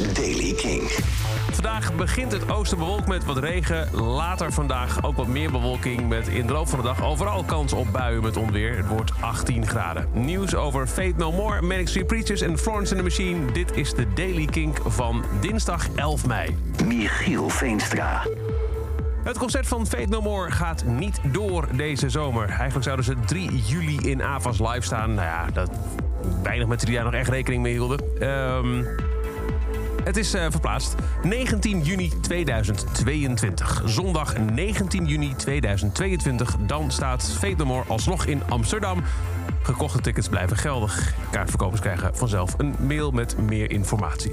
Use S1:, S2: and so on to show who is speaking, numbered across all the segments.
S1: Daily King.
S2: Vandaag begint het oosten bewolkt met wat regen. Later vandaag ook wat meer bewolking met in de loop van de dag overal kans op buien met onweer. Het wordt 18 graden. Nieuws over Fate No More, Manic Street Preachers en Florence and the Machine. Dit is de Daily Kink van dinsdag 11 mei.
S1: Michiel Veenstra.
S2: Het concert van Fate No More gaat niet door deze zomer. Eigenlijk zouden ze 3 juli in Avas live staan. Nou ja, dat weinig mensen die daar nog echt rekening mee hielden. Ehm, het is eh, verplaatst. 19 juni 2022. Zondag 19 juni 2022. Dan staat Fate alsnog in Amsterdam. Gekochte tickets blijven geldig. Kaartverkopers krijgen vanzelf een mail met meer informatie.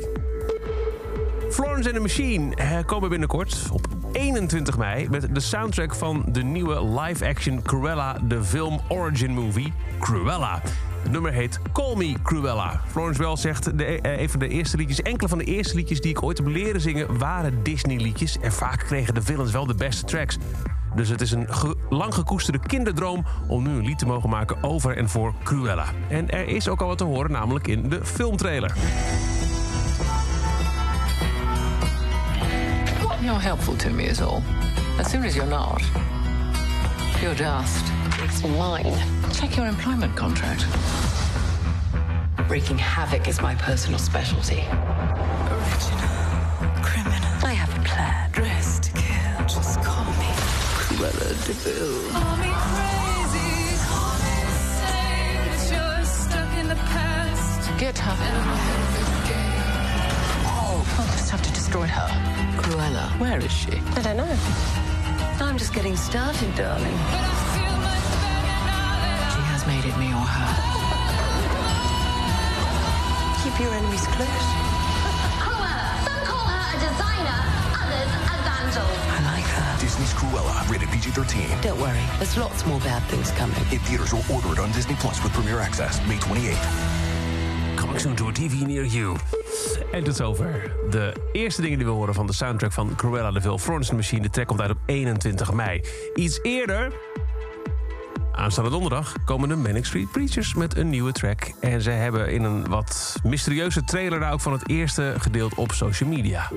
S2: Florence and the Machine eh, komen binnenkort op 21 mei met de soundtrack van de nieuwe live-action Cruella, de film Origin Movie Cruella. Het nummer heet Call Me Cruella. Florence Wells zegt, de, eh, de eerste liedjes, enkele van de eerste liedjes die ik ooit heb leren zingen waren Disney-liedjes. En vaak kregen de villains wel de beste tracks. Dus het is een lang gekoesterde kinderdroom om nu een lied te mogen maken over en voor Cruella. En er is ook al wat te horen, namelijk in de filmtrailer.
S3: You're helpful to me is all. As soon as you're not, you're just.
S4: It's mine.
S3: Check your employment contract.
S4: Wreaking havoc is my personal specialty.
S5: Original criminal.
S4: I have a plan.
S5: Dressed to kill. Just call me.
S4: Cruella de Vil.
S5: Call me crazy. Call me insane. But you're stuck in the past.
S3: Get her. I'll just have to destroy her. Cruella, where is she?
S4: I don't know. I'm just getting started, darling.
S3: It me or her.
S4: Keep your enemies close.
S6: Some call her a designer, others a vandal.
S4: I like her.
S1: Disney's Cruella, rated PG 13.
S4: Don't worry, there's lots more bad things coming.
S1: In theaters or order it on Disney Plus with Premier Access, May 28th.
S2: Coming soon to a TV near you. En tot zover de eerste dingen die we horen van de soundtrack van Cruella de Vil. Florence Machine. De track komt uit op 21 mei. Iets eerder, aanstaande donderdag, komen de Manic Street Preachers met een nieuwe track. En ze hebben in een wat mysterieuze trailer daar ook van het eerste gedeeld op social media.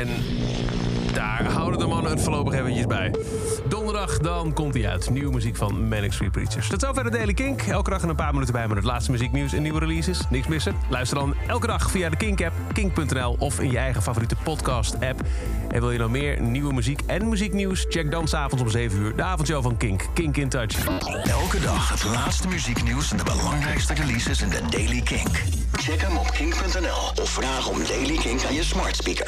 S2: En daar houden de mannen het voorlopig eventjes bij. Donderdag dan komt hij uit. Nieuwe muziek van Manic Street Preachers. Tot zover de Daily Kink. Elke dag een paar minuten bij met het laatste muzieknieuws en nieuwe releases. Niks missen. Luister dan elke dag via de Kink-app, kink.nl... of in je eigen favoriete podcast-app. En wil je nou meer nieuwe muziek en muzieknieuws? Check dan s'avonds om 7 uur de avondshow van Kink. Kink in Touch.
S1: Elke dag het laatste muzieknieuws en de belangrijkste releases in de Daily Kink. Check hem op kink.nl of vraag om Daily Kink aan je smart speaker.